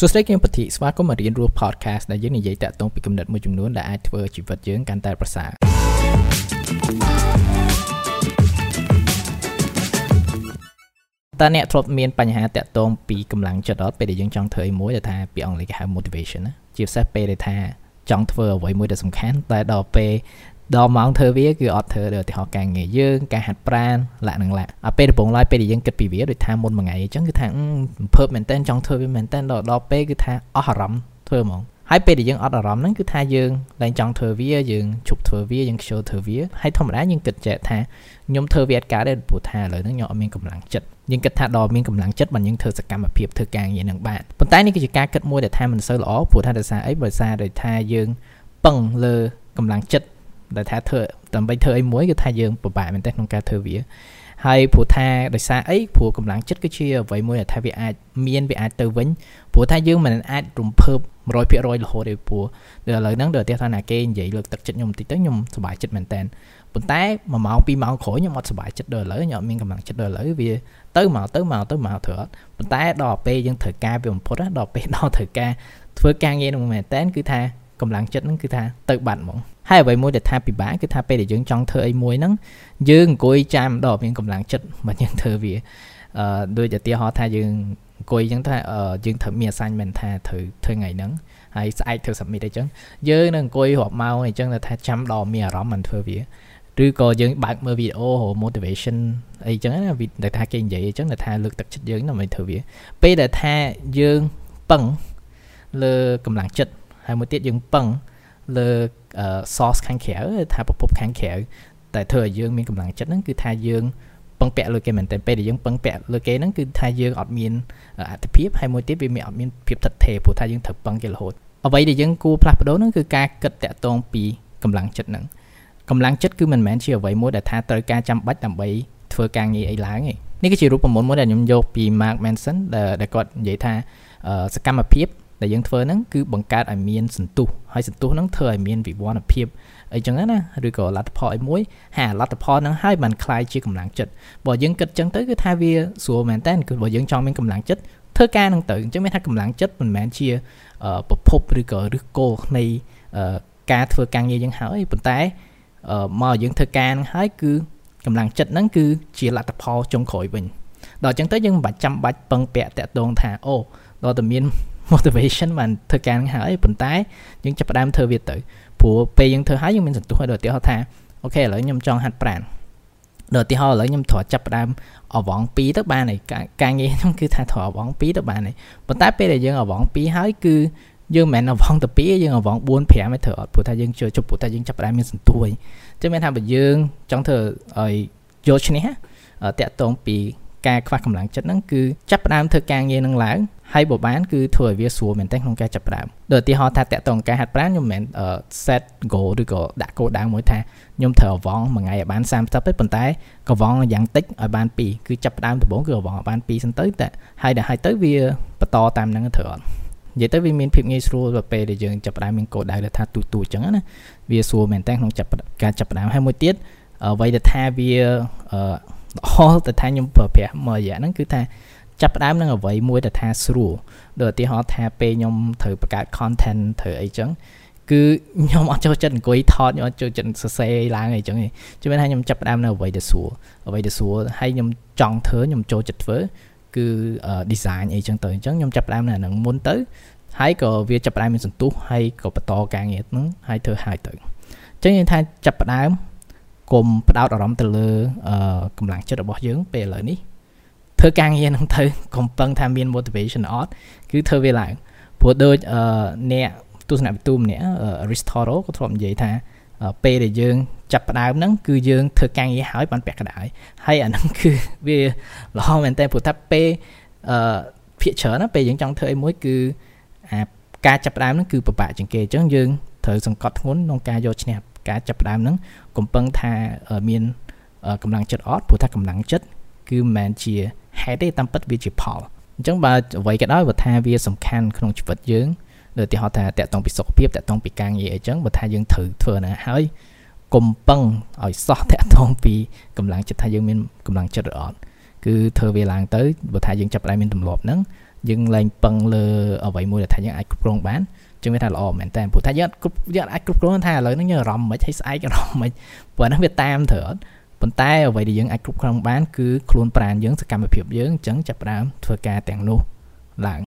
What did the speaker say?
សួស្តីគឹមពធីស្វាគមន៍មករៀនរស់ podcast ដែលយើងនិយាយតាក់ទងពីគំនិតមួយចំនួនដែលអាចធ្វើជីវិតយើងកាន់តែប្រសើរតើអ្នកធ្លាប់មានបញ្ហាតាក់ទងពីកម្លាំងចិត្តអត់ពេលដែលយើងចង់ធ្វើអីមួយដែលថាពីអង់គ្លេសគេហៅ motivation ណាជាពិសេសពេលដែលថាចង់ធ្វើអ្វីមួយដែលសំខាន់តែដល់ពេល ដល់ម៉ោងធ្វើវាគឺអត់ធ្វើដូចឧទាហរណ៍ការងារយើងការហាត់ប្រាណលាក់នឹងលាក់អាពេលដំបូងឡើយពេលដែលយើងគិតពីវាដូចថាមុនមួយថ្ងៃអញ្ចឹងគឺថាភើបមែនតើចង់ធ្វើវាមែនតើដល់ដល់ពេលគឺថាអស់អារម្មណ៍ធ្វើហ្មងហើយពេលដែលយើងអត់អារម្មណ៍ហ្នឹងគឺថាយើងឡើងចង់ធ្វើវាយើងជប់ធ្វើវាយើងខ្ជិលធ្វើវាហើយធម្មតាយើងគិតចេះថាខ្ញុំធ្វើវាអត់កើតទេព្រោះថាឥឡូវហ្នឹងខ្ញុំអត់មានកម្លាំងចិត្តយើងគិតថាដល់មានកម្លាំងចិត្តបើយើងធ្វើសកម្មភាពធ្វើការងារនឹងបានប៉ុន្តែនេះគឺជាការគិតមួយដែលថាមិនសូវល្អព្រោះថាដោយសារអីបើសារដោយថាយើងពឹងលើកម្លាំងចិត្ត ដែលថាធ្វើដើម្បីធ្វើអីមួយគឺថាយើងពិបាកមែនទេក្នុងការធ្វើវាហើយព្រោះថាដោយសារអីព្រោះកម្លាំងចិត្តគឺជាអ្វីមួយដែលថាវាអាចមានវាអាចទៅវិញព្រោះថាយើងមិនអាចរំភើប100%រហូតទេព្រោះដល់ឥឡូវហ្នឹងដល់តែថាណាគេនិយាយលើកទឹកចិត្តខ្ញុំបន្តិចទៅខ្ញុំសប្បាយចិត្តមែនតើប៉ុន្តែ1ម៉ោង2ម៉ោងក្រោយខ្ញុំអត់សប្បាយចិត្តដល់ឥឡូវខ្ញុំអត់មានកម្លាំងចិត្តដល់ឥឡូវវាទៅមកទៅមកទៅមកធ្វើអត់ប៉ុន្តែដល់ពេលយើងត្រូវការវាបំផុតដល់ពេលដល់ត្រូវការធ្វើការងារនោះមែនតើគឺថា កម្លាំងចិត្តហ្នឹងគឺថាទៅបាត់ហ្មងហើយអ្វីមួយដែលថាពិបាកគឺថាពេលដែលយើងចង់ធ្វើអីមួយហ្នឹងយើងអង្គុយចាំដល់មានកម្លាំងចិត្តមកយើងធ្វើវាអឺដូចឧទាហរណ៍ថាយើងអង្គុយអញ្ចឹងថាយើងត្រូវមាន assignment ថាត្រូវធ្វើថ្ងៃហ្នឹងហើយស្អែកធ្វើ submit អីចឹងយើងនឹងអង្គុយរាប់ម៉ោងអីចឹងថាចាំដល់មានអារម្មណ៍មិនធ្វើវាឬក៏យើងបើកមើលវីដេអូ motivation អីចឹងណាដែលថាគេនិយាយអញ្ចឹងដែលថាលើកទឹកចិត្តយើងដើម្បីធ្វើវាពេលដែលថាយើងពឹងលើកម្លាំងចិត្ត ហើយមួយទៀតយើងពឹងលើ source ខាងក្រៅថាប្រភពខាងក្រៅតែធ្វើឲ្យយើងមានកម្លាំងចិត្តហ្នឹងគឺថាយើងពឹងពាក់លើគេមែនតែពេលដែលយើងពឹងពាក់លើគេហ្នឹងគឺថាយើងអត់មានអត្ថភាពហើយមួយទៀតវាមានអត់មានភាពថិតថេរព្រោះថាយើងត្រូវពឹងគេរហូតអ្វីដែលយើងគួរផ្លាស់ប្ដូរហ្នឹងគឺការគិតតាក់ទងពីកម្លាំងចិត្តហ្នឹងកម្លាំងចិត្តគឺមិនមែនជាអ្វីមួយដែលថាត្រូវការចាំបាច់ដើម្បីធ្វើការងារអីឡើងទេនេះគឺជារូបមន្តមួយដែលខ្ញុំយកពី Mark Manson ដែលគាត់និយាយថាសកម្មភាព ដែលយើងធ្វើហ្នឹងគឺបង្កើតឲ្យមានសន្ទុះហើយសន្ទុះហ្នឹងធ្វើឲ្យមានវិវត្តភាពអីចឹងណាឬក៏លទ្ធផលអីមួយហើយលទ្ធផលហ្នឹងហើយបានคล้ายជាកម្លាំងចិត្តបើយើងគិតចឹងទៅគឺថាវាស្រួលមែនតើគឺបើយើងចង់មានកម្លាំងចិត្តធ្វើការហ្នឹងទៅអញ្ចឹងមានថាកម្លាំងចិត្តមិនមែនជាប្រភពឬក៏ឫសគល់នៃការធ្វើការងារយើងហើយប៉ុន្តែមកយើងធ្វើការហ្នឹងហើយគឺកម្លាំងចិត្តហ្នឹងគឺជាលទ្ធផលចុងក្រោយវិញដល់អញ្ចឹងទៅយើងមិនបាច់ចាំបាច់ពឹងពាក់តាក់ទងថាអូដល់តែមាន motivation បានធ្វើការហ្នឹងហើយប៉ុន្តែយើងចាប់ផ្ដើមធ្វើវាទៅព្រោះពេលយើងធ្វើហើយយើងមានសន្ទុះឲ្យដល់ឧទាហរណ៍ថាអូខេឥឡូវខ្ញុំចង់ហាត់ប្រាណដល់ឧទាហរណ៍ឥឡូវខ្ញុំត្រូវចាប់ផ្ដើមអវង2ទៅបានហើយការងារខ្ញុំគឺថាត្រូវអវង2ទៅបានហើយប៉ុន្តែពេលដែលយើងអវង2ហើយគឺយើងមិនមែនអវងទៅ2យើងអវង4 5ឯត្រូវអត់ព្រោះថាយើងជឿជប់ព្រោះថាយើងចាប់ផ្ដើមមានសន្ទុះហើយចឹងមានថាបើយើងចង់ធ្វើឲ្យយកឈ្នះតាក់ទងពី ការខ្វះកម្លាំងចិត្តហ្នឹងគឺចាប់ផ្ដើមធ្វើការងារនឹងឡើងហើយបើបានគឺធ្វើឲ្យវាស្រួលមែនទែនក្នុងការចាប់ផ្ដើមដូចឧទាហរណ៍ថាតាក់ទងការហាត់ប្រាណខ្ញុំមិនមែន set goal ឬក៏ដាក់គោលដៅមួយថាខ្ញុំត្រូវអវងមួយថ្ងៃឲ្យបាន30ទេប៉ុន្តែកវងយ៉ាងតិចឲ្យបាន2គឺចាប់ផ្ដើមដំបូងគឺអវងឲ្យបាន2សិនទៅតែហើយដល់ហើយទៅវាបន្តតាមហ្នឹងត្រូវអត់និយាយទៅវាមានភាពងាយស្រួលទៅពេលដែលយើងចាប់ផ្ដើមមានគោលដៅដែលថាទូទូអញ្ចឹងណាវាស្រួលមែនតើក្នុងចាប់ការចាប់ផ្ដើមហើយមួយទៀតអ្វីដែលថាវា ល្អទៅថាខ្ញុំប្រើប្រាស់មួយរយៈហ្នឹងគឺថាចាប់ផ្ដើមនឹងអ្វីមួយដែលថាស្រួលដូចឧទាហរណ៍ថាពេលខ្ញុំត្រូវបង្កើត content ត្រូវអីចឹងគឺខ្ញុំអត់ចូលចិត្តអង្គុយថតខ្ញុំអត់ចូលចិត្តសរសេរឡើងអីចឹងទេជឿមែនថាខ្ញុំចាប់ផ្ដើមនៅអ្វីដែលស្រួលអ្វីដែលស្រួលហើយខ្ញុំចង់ធ្វើខ្ញុំចូលចិត្តធ្វើគឺ design អីចឹងទៅអញ្ចឹងខ្ញុំចាប់ផ្ដើមនៅហ្នឹងមុនទៅហើយក៏វាចាប់ផ្ដើមមានសន្ទុះហើយក៏បន្តការងារហ្នឹងហើយធ្វើហើយទៅអញ្ចឹងយើងថាចាប់ផ្ដើម កុំផ្ដោតអារម្មណ៍ទៅលើកម្លាំងចិត្តរបស់យើងពេលឥឡូវនេះធ្វើការងារហ្នឹងទៅកុំពឹងថាមាន motivation អត់គឺធ្វើវាឡើងព្រោះដូចអ្នកទស្សនវិទូម្នាក់ Aristotle ក៏ធ្លាប់និយាយថាពេលដែលយើងចាប់ផ្ដើមហ្នឹងគឺយើងធ្វើការងារហើយបានពាក់កណ្ដាលហើយអាហ្នឹងគឺវាល្អមែនតើព្រោះថាពេលអឺភាកច្រើនណាពេលយើងចង់ធ្វើអីមួយគឺអាការចាប់ផ្ដើមហ្នឹងគឺពិបាកជាងគេអញ្ចឹងយើងត្រូវសង្កត់ធ្ងន់ក្នុងការយកឈ្នះ ការចាប់ផ្ដើមហ្នឹងកុំពឹងថាមានកម្លាំងចិត្តអត់ព្រោះថាកម្លាំងចិត្តគឺមិនមែនជាហេតុទេតាមពិតវាជាផលអញ្ចឹងបើអ្វីក៏ដោយបើថាវាសំខាន់ក្នុងជីវិតយើងដូចឧទាហរណ៍ថាតកតងពីសុខភាពតកតងពីការងារអីចឹងបើថាយើងត្រូវធ្វើណាហើយកុំពឹងឲ្យសោះតកតងពីកម្លាំងចិត្តថាយើងមានកម្លាំងចិត្តឬអត់គឺធ្វើវាឡើងទៅបើថាយើងចាប់ផ្ដើមមានទម្លាប់ហ្នឹងយើងលែងពឹងលើអ្វីមួយដែលថាយើងអាចគ្រប់គ្រងបាន ចឹងវាថាល្អមែនតើព្រោះថាយើងគ្រប់យើងអាចគ្រប់គ្រងថាឥឡូវហ្នឹងយើងអារម្មណ៍មិនហើយស្អែកអារម្មណ៍មិនព្រោះហ្នឹងវាតាមត្រូវអត់ប៉ុន្តែអ្វីដែលយើងអាចគ្រប់គ្រងបានគឺខ្លួនប្រាណយើងសកម្មភាពយើងអញ្ចឹងចាប់ផ្ដើមធ្វើការទាំងនោះឡើង